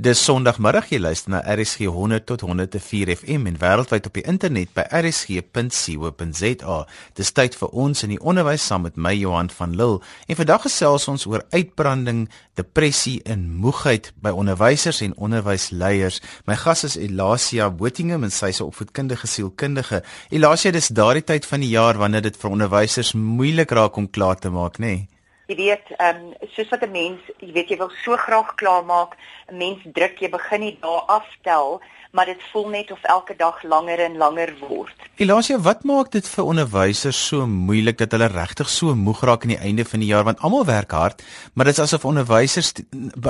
Dis Sondagmiddag jy luister na RSG 100 tot 104 FM en wêreldwyd op die internet by rsg.co.za. Dis tyd vir ons in die onderwys saam met my Johan van Lille en vandag gesels ons oor uitbranding, depressie en moegheid by onderwysers en onderwysleiers. My gas is Elasia Botingham en sy is 'n opvoedkundige sielkundige. Elasia, dis daardie tyd van die jaar wanneer dit vir onderwysers moeilik raak om klaar te maak, nê? Nee? Jy weet, ehm um, soos wat 'n mens, jy weet jy wil so graag klaarmaak, 'n mens druk jy begin nie daar aftel, maar dit voel net of elke dag langer en langer word. Elasia, wat maak dit vir onderwysers so moeilik dat hulle regtig so moeg raak aan die einde van die jaar want almal werk hard, maar dit is asof onderwysers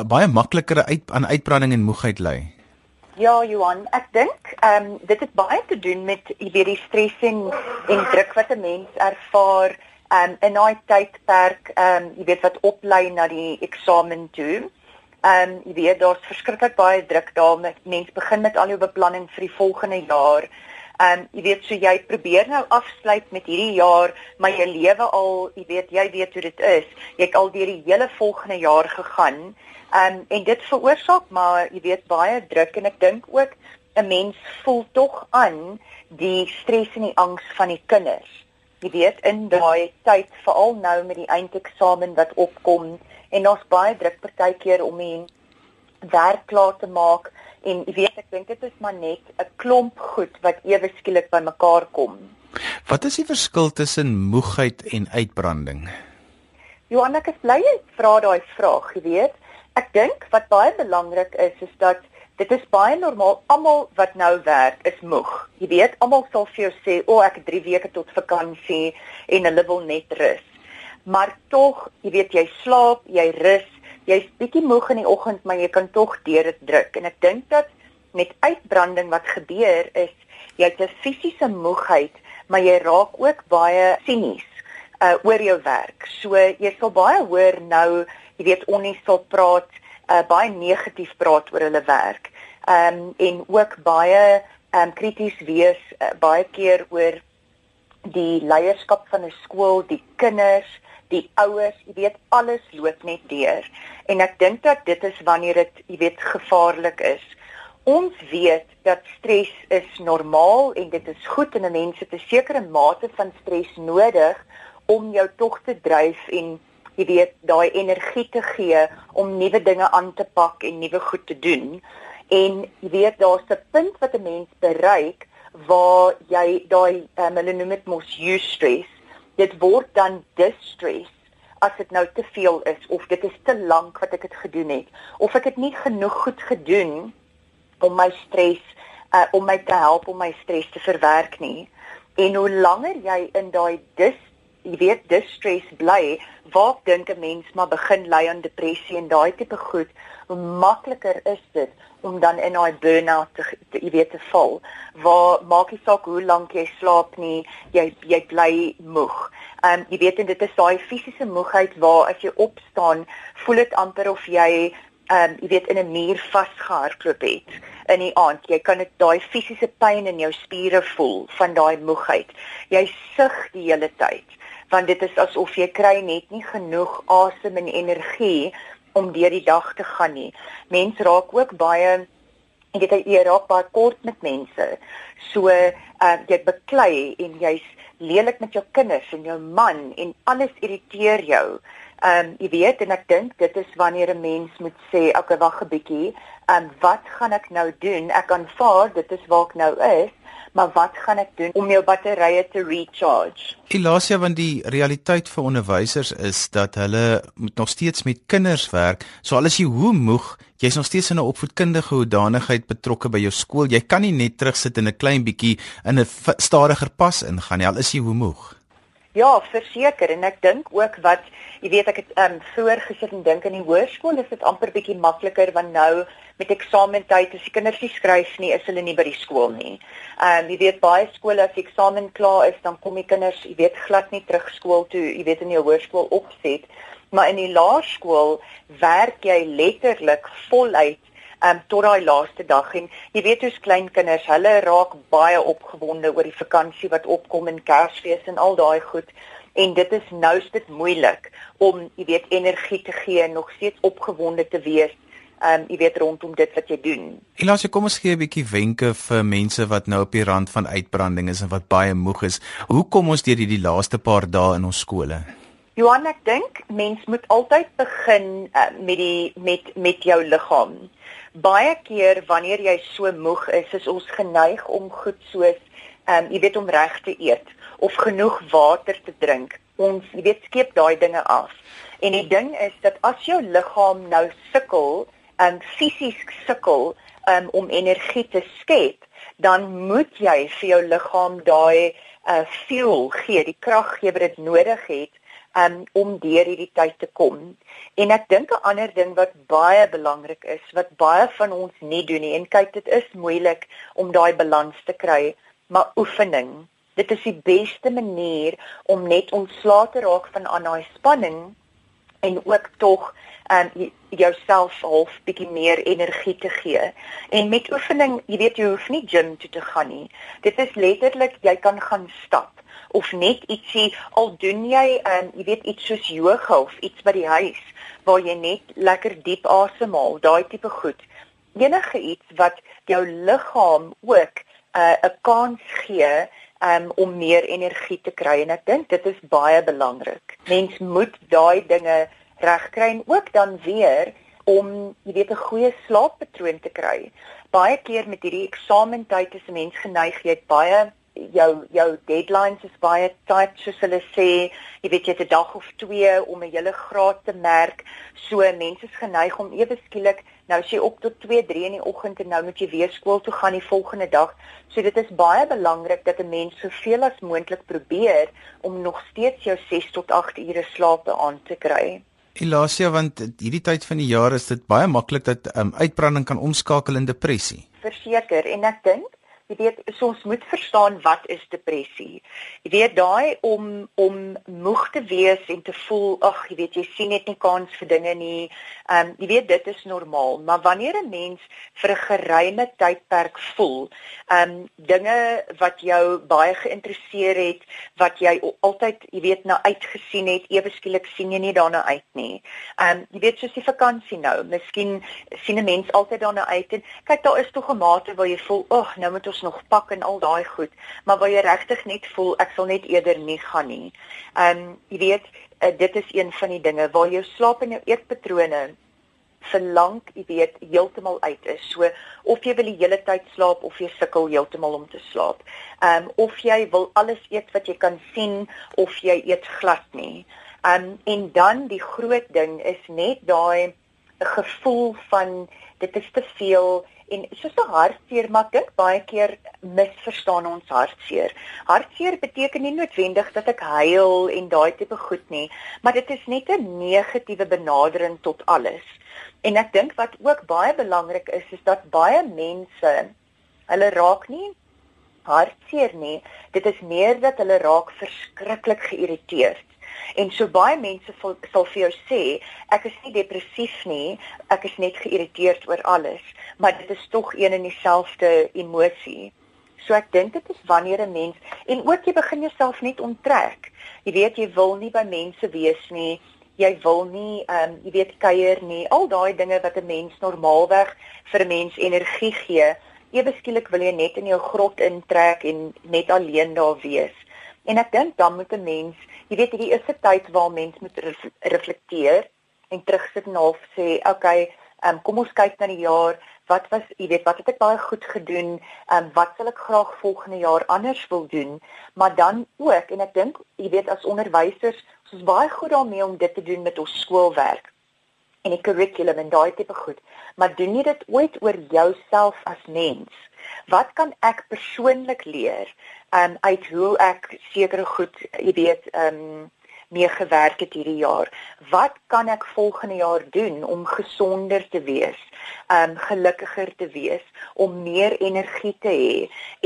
baie makliker uit aan uitbranding en moegheid ly. Ja, Johan, ek dink ehm um, dit het baie te doen met jy weet die stres en, en druk wat 'n mens ervaar um, in daai tydperk, ehm um, jy weet wat oplei na die eksamen toe. Ehm um, jy weet daar's verskriklik baie druk daar met mense begin met al jou beplanning vir die volgende jaar. Ehm um, jy weet so jy probeer nou afsluit met hierdie jaar, maar jou lewe al, jy weet jy weet hoe dit is. Jy het al deur die hele volgende jaar gegaan. Ehm um, en dit veroorsaak maar jy weet baie druk en ek dink ook 'n mens voel tog aan die stres en die angs van die kinders jy weet in daai tyd veral nou met die eindeksamen wat opkom en daar's baie druk partykeer om die werk klaar te maak en jy weet ek dink dit is maar net 'n klomp goed wat ewe skielik bymekaar kom. Wat is die verskil tussen moegheid en uitbranding? Johan ek is bly jy vra daai vraag, jy weet. Ek dink wat baie belangrik is is dat Dit is baie normaal. Almal wat nou werk is moeg. Jy weet, almal sal vir jou sê, "O, oh, ek het 3 weke tot vakansie en hulle wil net rus." Maar tog, jy weet, jy slaap, jy rus, jy's bietjie moeg in die oggend, maar jy kan tog deur dit druk. En ek dink dat met uitbranding wat gebeur is, jy het 'n fisiese moegheid, maar jy raak ook baie sinies uh oor jou werk. So jy sal baie hoor nou, jy weet, onnie sal praat uh, baie negatief praat oor hulle werk. Ehm um, en ook baie ehm um, krities wees uh, baie keer oor die leierskap van 'n skool, die kinders, die ouers, jy weet alles loop net deur. En ek dink dat dit is wanneer dit jy weet gevaarlik is. Ons weet dat stres is normaal en dit is goed en 'n mens het 'n sekere mate van stres nodig om jou tog te dryf en jy weet daai energie te gee om nuwe dinge aan te pak en nuwe goed te doen. En jy weet daar's 'n punt wat 'n mens bereik waar jy daai um, hulle noem dit mos eustress. Dit word dan distress as dit nou te veel is of dit is te lank wat ek dit gedoen het of ek het nie genoeg goed gedoen om my stres uh, om my te help om my stres te verwerk nie. En hoe langer jy in daai dis jy weet distress bly, waar dink 'n mens maar begin ly aan depressie en daai tipe goed, hoe makliker is dit om dan in daai burn-out te, te jy weet te val. Waar maak nie saak hoe lank jy slaap nie, jy jy bly moeg. Ehm um, jy weet en dit is daai fisiese moegheid waar as jy opstaan, voel dit amper of jy ehm um, jy weet in 'n muur vasgehardloop het in die aand. Jy kan dit daai fisiese pyn in jou spiere voel van daai moegheid. Jy sug die hele tyd want dit is asof jy kry net nie genoeg asem en energie om deur die dag te gaan nie. Mense raak ook baie en dit jy raak baie kort met mense. So uh, jy beklei en jy's lelik met jou kinders en jou man en alles irriteer jou. Ehm um, jy weet en ek dink dit is wanneer 'n mens moet sê, okay, wag 'n bietjie. Ehm um, wat gaan ek nou doen? Ek aanvaar dit is waar ek nou is maar wat gaan ek doen om jou batterye te recharge? Elasia, want die realiteit vir onderwysers is dat hulle moet nog steeds met kinders werk. So al is jy hoe moeg, jy's nog steeds in 'n opvoedkundige hoedanigheid betrokke by jou skool. Jy kan nie net terugsit en 'n klein bietjie in 'n stadiger pas ingaan nie. Al is jy hoe moeg. Ja, verseker en ek dink ook wat jy weet ek het ehm um, vroeër gesit en dink in die hoërskool is dit amper bietjie makliker want nou met eksamentyd as die kinders nie skryf nie, is hulle nie by die skool nie. Ehm um, jy weet baie skole as die eksamen klaar is, dan kom die kinders, jy weet glad nie terug skool toe, jy weet in jou hoërskool opset, maar in die laerskool werk jy letterlik voluit um, tot daai laaste dag en jy weet hoe's klein kinders, hulle raak baie opgewonde oor die vakansie wat opkom en Kersfees en al daai goed en dit is nou steeds moeilik om jy weet energie te gee en nog steeds opgewonde te wees um, jy weet rondom dit wat jy doen. Elasie, kom ons gee 'n bietjie wenke vir mense wat nou op die rand van uitbranding is en wat baie moeg is. Hoe kom ons deur hierdie laaste paar dae in ons skole? Johan, ek dink mens moet altyd begin uh, met die met met jou liggaam. Baie keer wanneer jy so moeg is, is ons geneig om goed soos ehm um, jy weet om reg te eet of genoeg water te drink. Ons jy weet skep daai dinge af. En die ding is dat as jou liggaam nou sukkel um fisies sukkel um om energie te skep, dan moet jy vir jou liggaam daai uh fuel gee, die krag gee wat dit nodig het um om deur hierdie tyd te kom. En ek dink 'n ander ding wat baie belangrik is, wat baie van ons nie doen nie. En kyk, dit is moeilik om daai balans te kry, maar oefening. Dit is die beste manier om net ontslae te raak van aan daai spanning en ook tog um jouself half bietjie meer energie te gee. En met oefening, jy weet jy hoef nie gym toe te gaan nie. Dit is letterlik jy kan gaan stap of net ietsie al doen jy um jy weet iets soos yoga of iets by die huis waar jy net lekker diep asemhaal, daai tipe goed. Enige iets wat jou liggaam ook uh, 'n uh, kans gee um, om meer energie te kry en ek dink dit is baie belangrik. Mens moet daai dinge regkry en ook dan weer om jy weet 'n goeie slaappatroon te kry. Baie keer met hierdie eksamentyd is 'n mens geneig jy het baie jou jou deadlines is baie tight soos hulle sê. Jy weet jy het 'n dag of twee om 'n hele graad te merk. So mense is geneig om ewe skielik nou as jy op tot 2 3 in die oggend en nou moet jy weer skool toe gaan die volgende dag. So dit is baie belangrik dat 'n mens soveel as moontlik probeer om nog steeds jou 6 tot 8 ure slaap aan te kry. Elasia want hierdie tyd van die jaar is dit baie maklik dat um, uitbranding kan omskakel in depressie. Verseker en ek dink jy weet soms moet verstaan wat is depressie. Jy weet daai om om moeg te wees en te voel ag jy weet jy sien net nie kans vir dinge nie. Ehm um, jy weet dit is normaal, maar wanneer 'n mens vir 'n geruime tydperk voel, ehm um, dinge wat jou baie geïnteresseer het, wat jy altyd jy weet na uitgesien het, ewe skielik sien jy nie daarna uit nie. Ehm um, jy weet soos die vakansie nou, miskien sien 'n mens altyd daarna uit en kyk daar is tog 'n mate waar jy voel ag nou moet ons nog pak en al daai goed, maar waar jy regtig net voel ek sal net eerder nie gaan nie. Ehm um, jy weet uh, dit is een van die dinge waar jou slaap en jou eetpatrone verlang, jy weet, heeltemal uit is. So of jy wil die hele tyd slaap of jy sukkel heeltemal om te slaap. Ehm um, of jy wil alles eet wat jy kan sien of jy eet glad nie. Ehm um, en dan die groot ding is net daai gevoel van dit is te veel en soos 'n hartseer maar ek dink baie keer misverstaan ons hartseer. Hartseer beteken nie noodwendig dat ek huil en daai tipe goed nie, maar dit is net 'n negatiewe benadering tot alles. En ek dink wat ook baie belangrik is is dat baie mense hulle raak nie hartseer nie, dit is meer dat hulle raak verskriklik geïrriteerd. En so baie mense sal, sal vir jou sê, ek is nie depressief nie, ek is net geïrriteerd oor alles, maar dit is tog een en dieselfde emosie. So ek dink dit is wanneer 'n mens en ook jy begin jouself net onttrek. Jy weet jy wil nie by mense wees nie. Jy wil nie ehm um, jy weet kuier nie. Al daai dinge wat 'n mens normaalweg vir 'n mens energie gee, ewe skielik wil jy net in jou grot intrek en net alleen daar wees. En ek dink dan moet 'n mens, jy weet hierdie is 'n tyd waar mens moet reflekteer en terugsit en half sê, okay, um, kom ons kyk na die jaar. Wat was, jy weet, wat het ek baie goed gedoen? Ehm um, wat sal ek graag volgende jaar anders wil doen? Maar dan ook en ek dink, jy weet, as onderwysers, ons is baie goed daarmee om dit te doen met ons skoolwerk en die kurrikulum en daai tipe goed. Maar doen jy dit ooit oor jouself as mens? Wat kan ek persoonlik leer um uit hoe ek sekere goed, jy weet, um mee gewerk het hierdie jaar. Wat kan ek volgende jaar doen om gesonder te wees, um gelukkiger te wees, om meer energie te hê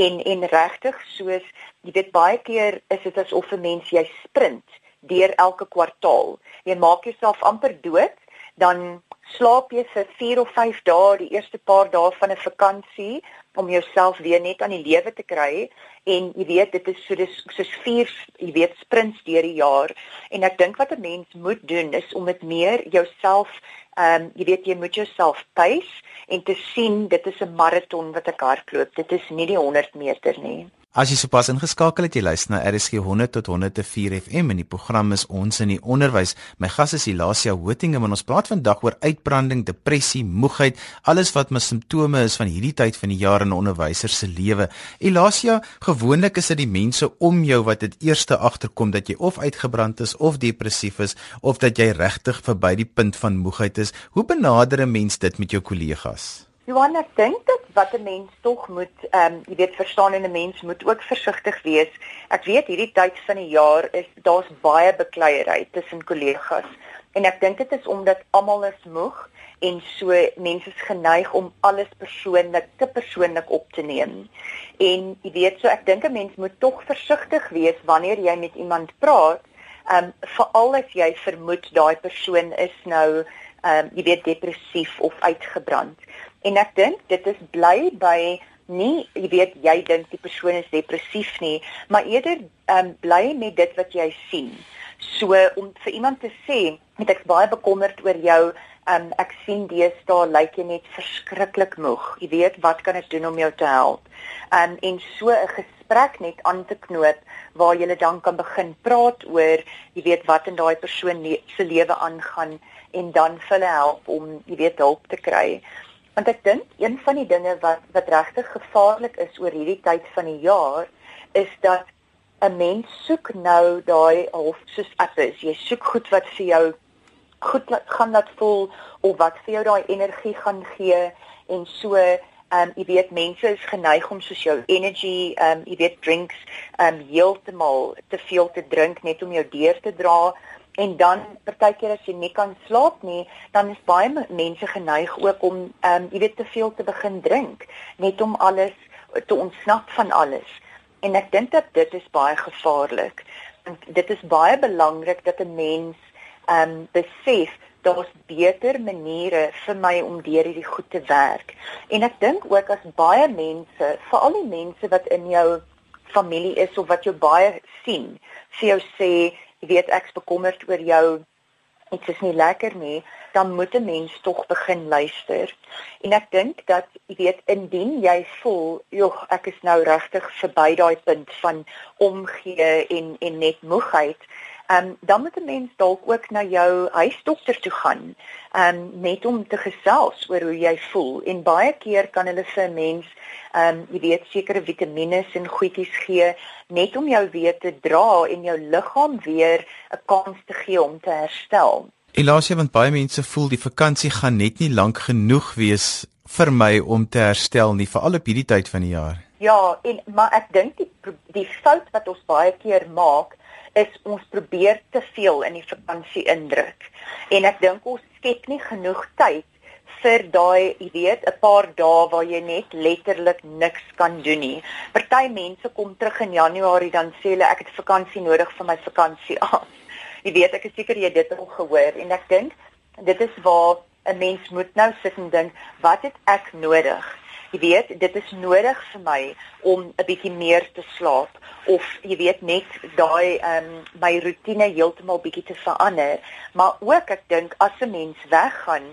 en en regtig soos jy weet baie keer is dit asof 'n mens jy sprint deur elke kwartaal. Jy maak jouself amper dood, dan slaap jy vir 4 of 5 dae die eerste paar dae van 'n vakansie om jouself weer net aan die lewe te kry. En jy weet dit is so dis soos vier jy weet sprints deur die jaar. En ek dink wat 'n mens moet doen is om dit meer jouself ehm um, jy weet jy moet jouself pace en te sien dit is 'n maraton wat ek hardloop. Dit is nie die 100 meter nie As jy sopas ingeskakel het, jy luister na RSG 100 tot 104 FM en die program is ons in die onderwys. My gas is Elasia Hotinge en ons praat vandag oor uitbranding, depressie, moegheid, alles wat maar simptome is van hierdie tyd van die jaar in 'n onderwyser se lewe. Elasia, gewoonlik is dit die mense om jou wat dit eerste agterkom dat jy of uitgebrand is of depressief is of dat jy regtig verby die punt van moegheid is. Hoe benader 'n mens dit met jou kollegas? Johan, ek dink dat wat 'n mens tog moet, ehm, um, jy weet, verstaan en 'n mens moet ook versigtig wees. Ek weet hierdie tyd van die jaar is daar's baie bekleierery tussen kollegas en ek dink dit is omdat almal is moeg en so mense is geneig om alles persoonlik te persoonlik op te neem. En jy weet, so ek dink 'n mens moet tog versigtig wees wanneer jy met iemand praat, ehm um, veral as jy vermoed daai persoon is nou ehm um, jy weet depressief of uitgebrand. En ek dink dit is bly by nie jy weet jy dink die persoon is depressief nie, maar eerder ehm um, bly met dit wat jy sien. So om vir iemand te sê, ek baie bekommerd oor jou, ehm um, ek sien deesdae lyk jy net verskriklik moeg. Jy weet wat kan ek doen om jou te help? Um, en so 'n gesprek net aan te knoop waar jy dan kan begin praat oor jy weet wat in daai persoon se lewe aangaan en dan vir hulle help om jy weet hulp te kry. Want ek dink een van die dinge wat wat regtig gevaarlik is oor hierdie tyd van die jaar is dat 'n mens soek nou daai half soos appes. Jy soek goed wat vir jou goed gaan laat voel of wat vir jou daai energie gaan gee en so ehm um, jy weet mense is geneig om soos jou energy ehm um, jy weet drinks ehm um, heeltemal te veel te drink net om jou deur te dra en dan partykeer as jy nie kan slaap nie, dan is baie mense geneig ook om ehm um, jy weet te veel te begin drink net om alles te ontsnap van alles. En ek dink dat dit is baie gevaarlik. Want dit is baie belangrik dat 'n mens ehm um, besef daar's beter maniere vir my om deur hierdie goed te werk. En ek dink ook as baie mense, veral die mense wat in jou familie is of wat jy baie sien, vir jou sê jy weet ek's bekommerd oor jou dit is nie lekker nie dan moet 'n mens tog begin luister. En ek dink dat jy weet indien jy voel joh ek is nou regtig verby daai punt van omgee en en net moegheid Ehm um, dan moet 'n mens dalk ook na jou huisdokter toe gaan. Ehm um, net om te gesels oor hoe jy voel en baie keer kan hulle vir 'n mens ehm um, jy weet sekere vitamiene en goedjies gee net om jou weer te dra en jou liggaam weer 'n kans te gee om te herstel. Elasie want baie mense voel die vakansie gaan net nie lank genoeg wees vir my om te herstel nie veral op hierdie tyd van die jaar. Ja, en maar ek dink die die fout wat ons baie keer maak is ons probeer te veel in die vakansie indruk. En ek dink ons skep nie genoeg tyd vir daai, jy weet, 'n paar dae waar jy net letterlik niks kan doen nie. Party mense kom terug in Januarie dan sê hulle ek het vakansie nodig vir my vakansie af. Jy weet, ek is seker jy het dit al gehoor en ek dink dit is waar 'n mens moet nou sit en dink, wat het ek nodig? Jy weet, dit is nodig vir my om 'n bietjie meer te slaap of jy weet net daai ehm um, my rotine heeltemal bietjie te verander, maar ook ek dink as 'n mens weggaan,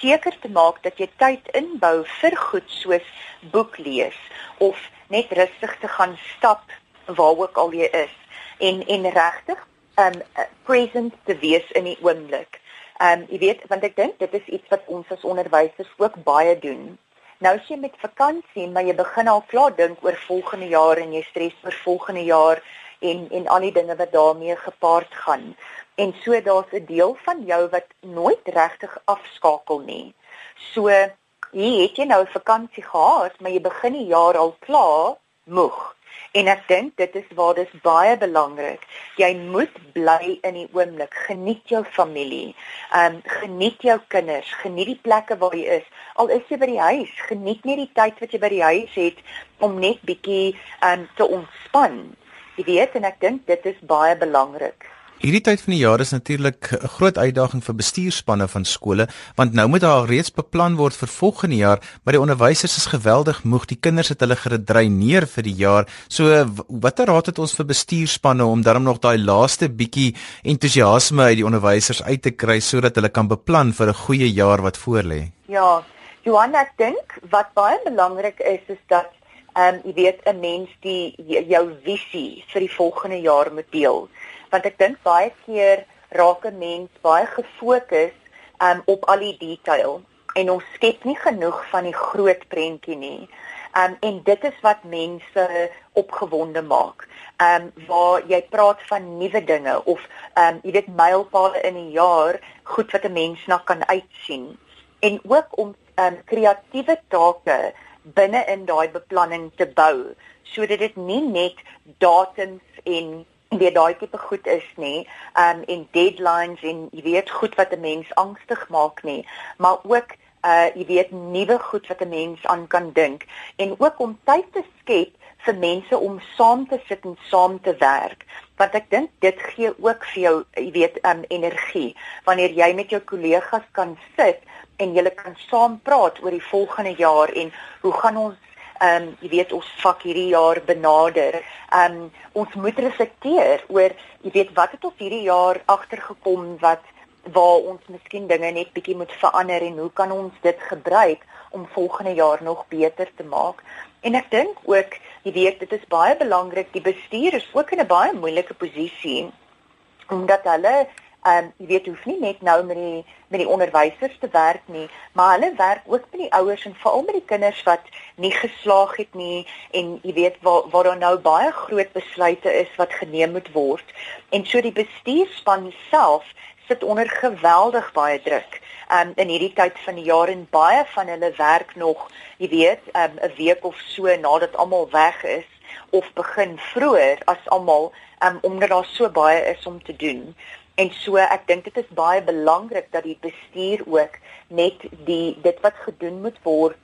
seker te maak dat jy tyd inbou vir goed soos boek lees of net rustig te gaan stap waar ook al jy is en en regtig ehm um, present te wees in die oomblik. Um, jy weet want ek dink dit is iets wat ons as onderwysers ook baie doen. Nou as jy met vakansie, maar jy begin al klaar dink oor volgende jaar en jy stres oor volgende jaar en en al die dinge wat daarmee gepaard gaan. En so daar's 'n deel van jou wat nooit regtig afskakel nie. So hier het jy nou vakansie gehad, maar jy begin die jaar al klaar moeg. En ek dink dit is waar dit baie belangrik. Jy moet bly in die oomblik. Geniet jou familie. Ehm um, geniet jou kinders, geniet die plekke waar jy is. Al is jy by die huis, geniet net die tyd wat jy by die huis het om net bietjie ehm um, te ontspan. Jy weet en ek dink dit is baie belangrik. Hierdie tyd van die jaar is natuurlik 'n groot uitdaging vir bestuurspanne van skole, want nou moet daar reeds beplan word vir volgende jaar, maar die onderwysers is geweldig moeg. Die kinders het hulle gedreineer vir die jaar. So watter raad het ons vir bestuurspanne om dan nog daai laaste bietjie entoesiasme uit die onderwysers uit te kry sodat hulle kan beplan vir 'n goeie jaar wat voorlê? Ja, Johan, ek dink wat baie belangrik is is dat ehm um, jy weet 'n mens die jou visie vir die volgende jaar moet deel want ek dink baie keer raak 'n mens baie gefokus um, op al die detail en ons skep nie genoeg van die groot prentjie nie. Um, en dit is wat mense opgewonde maak. Ehm um, waar jy praat van nuwe dinge of ehm um, jy weet mylpale in 'n jaar, goed wat 'n mens na kan uitsien en ook om ehm um, kreatiewe take binne in daai beplanning te bou sodat dit nie net datums en weet daai tipe goed is nie um en deadlines en jy weet goed wat 'n mens angstig maak nie maar ook uh jy weet nuwe goed wat 'n mens aan kan dink en ook om tyd te skep vir mense om saam te sit en saam te werk. Want ek dink dit gee ook vir jou jy weet um energie. Wanneer jy met jou kollegas kan sit en julle kan saam praat oor die volgende jaar en hoe gaan ons ehm um, jy weet ons vak hierdie jaar benader. Ehm um, ons moet reflekteer oor jy weet wat het ons hierdie jaar agtergekom wat waar ons miskien dinge net bietjie moet verander en hoe kan ons dit gebruik om volgende jaar nog beter te maak. En ek dink ook jy weet dit is baie belangrik die bestuur is ook in 'n baie moeilike posisie omdat hulle Ehm um, jy weet hoef nie net nou met die met die onderwysers te werk nie, maar hulle werk ook met die ouers en veral met die kinders wat nie geslaag het nie en jy weet waar waar daar nou baie groot besluite is wat geneem moet word. En so die bestuurspan self sit onder geweldig baie druk. Um in hierdie tyd van die jaar en baie van hulle werk nog, jy weet, um 'n week of so nadat almal weg is of begin vroeër as almal um omdat daar so baie is om te doen. En so ek dink dit is baie belangrik dat die bestuur ook net die dit wat gedoen moet word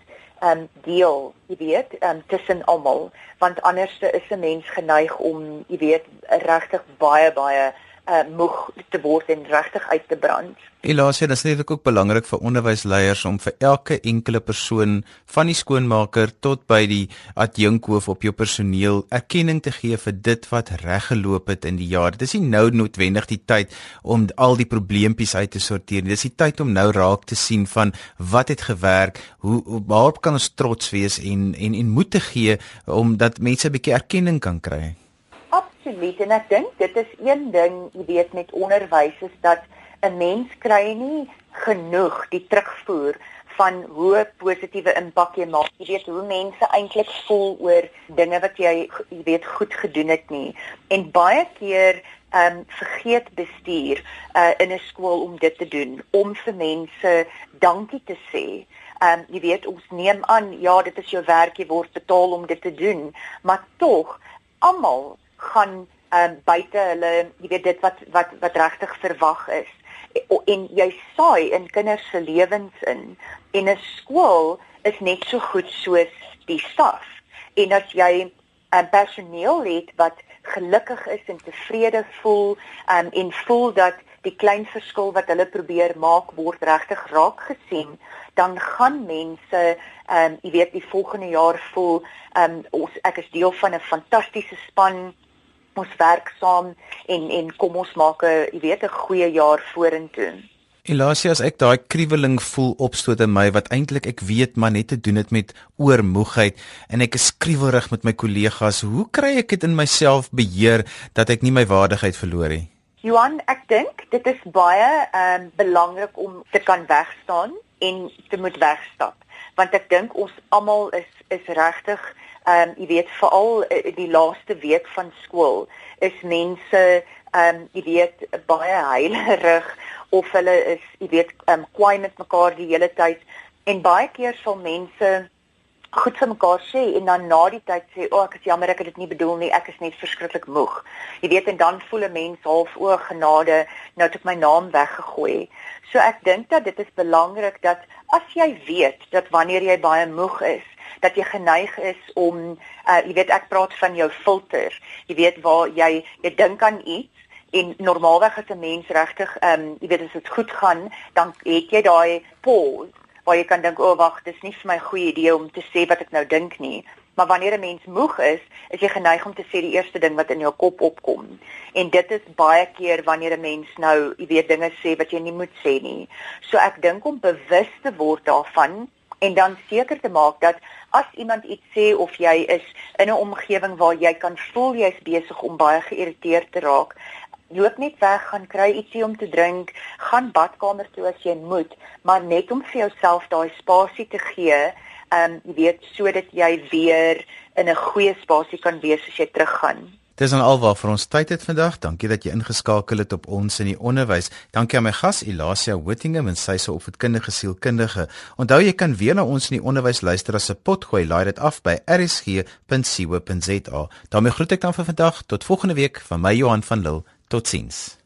um deel, jy weet, um tussen almal, want anders is 'n mens geneig om, jy weet, regtig baie baie uh, moeg te word en regtig uit te brand. Elasie, dit is natuurlik ook belangrik vir onderwysleiers om vir elke enkele persoon van die skoonmaker tot by die adjunkhoof op jou personeel erkenning te gee vir dit wat reg geloop het in die jaar. Dit is nie nou noodwendig die tyd om al die probleempies uit te sorteer. Dis die tyd om nou raak te sien van wat het gewerk, hoe waarop kan ons trots wees en en en moed te gee om dat mense 'n bietjie erkenning kan kry. Absoluut en ek dink dit is een ding, jy weet met onderwys is dat 'n mens kry nie genoeg die terugvoer van hoe positiewe impak jy maak. Jy weet hoe mense eintlik voel oor dinge wat jy jy weet goed gedoen het nie. En baie keer ehm um, vergeet bestuur uh, in 'n skool om dit te doen, om vir mense dankie te sê. Ehm um, jy weet ons neem aan ja, dit is jou werk, jy word betaal om dit te doen, maar tog almal gaan ehm um, buite hulle jy weet dit wat wat wat regtig verwag is. En jy saai in kinders se lewens in. En 'n skool is net so goed soos die staf. En as jy 'n um, personeel het wat gelukkig is en tevrede voel um, en voel dat die klein verskil wat hulle probeer maak word regtig raak gesien dan gaan mense ehm um, jy weet die volgende jaar voel ehm um, ek is deel van 'n fantastiese span ons werk saam en en kom ons maak 'n jy weet 'n goeie jaar vorentoe. Elasia, as ek daai kriweling voel opstoot in my wat eintlik ek weet maar net te doen het met oormoegheid en ek is skriwerig met my kollegas, hoe kry ek dit in myself beheer dat ek nie my waardigheid verloor nie? Johan, ek dink dit is baie ehm um, belangrik om te kan wegstaan en te moet wegstap want ek dink ons almal is is regtig ehm um, jy weet veral uh, die laaste week van skool is mense ehm um, jy weet baie heilerig of hulle is jy weet ehm um, kwaai met mekaar die hele tyd en baie keer sal mense goed vir mekaar sê en dan na die tyd sê o oh, ek is jammer ek het dit nie bedoel nie ek is net verskriklik moeg. Jy weet en dan voel 'n mens half o genade nou het ek my naam weggegooi. So ek dink dat dit is belangrik dat as jy weet dat wanneer jy baie moeg is dat jy geneig is om uh, jy weet ek praat van jou filter jy weet waar jy jy dink aan iets En normaalweg as 'n mens regtig ehm um, jy weet as dit goed gaan, dan het jy daai pause waar jy kan dink, "O, oh, wag, dis nie vir my goeie idee om te sê wat ek nou dink nie." Maar wanneer 'n mens moeg is, is jy geneig om te sê die eerste ding wat in jou kop opkom. En dit is baie keer wanneer 'n mens nou, jy weet, dinge sê wat jy nie moet sê nie. So ek dink om bewus te word daarvan en dan seker te maak dat as iemand iets sê of jy is in 'n omgewing waar jy kan voel jy's besig om baie geïrriteerd te raak, loop net weg, gaan kry ietsie om te drink, gaan badkamer toe as jy moet, maar net om vir jouself daai spasie te gee ehm um, jy weet sodat jy weer in 'n goeie spasie kan wees as jy teruggaan. Dis dan alwaar vir ons tyd het vandag. Dankie dat jy ingeskakel het op ons in die onderwys. Dankie aan my gas Elasia Wittingham en sy se opvoedkundige sielkundige. Onthou jy kan weer na ons in die onderwys luister as 'n potgooi. Laai dit af by rsg.co.za. daarmee groet ek dan vir vandag. Tot volgende week van my Johan van Lille. Totsiens.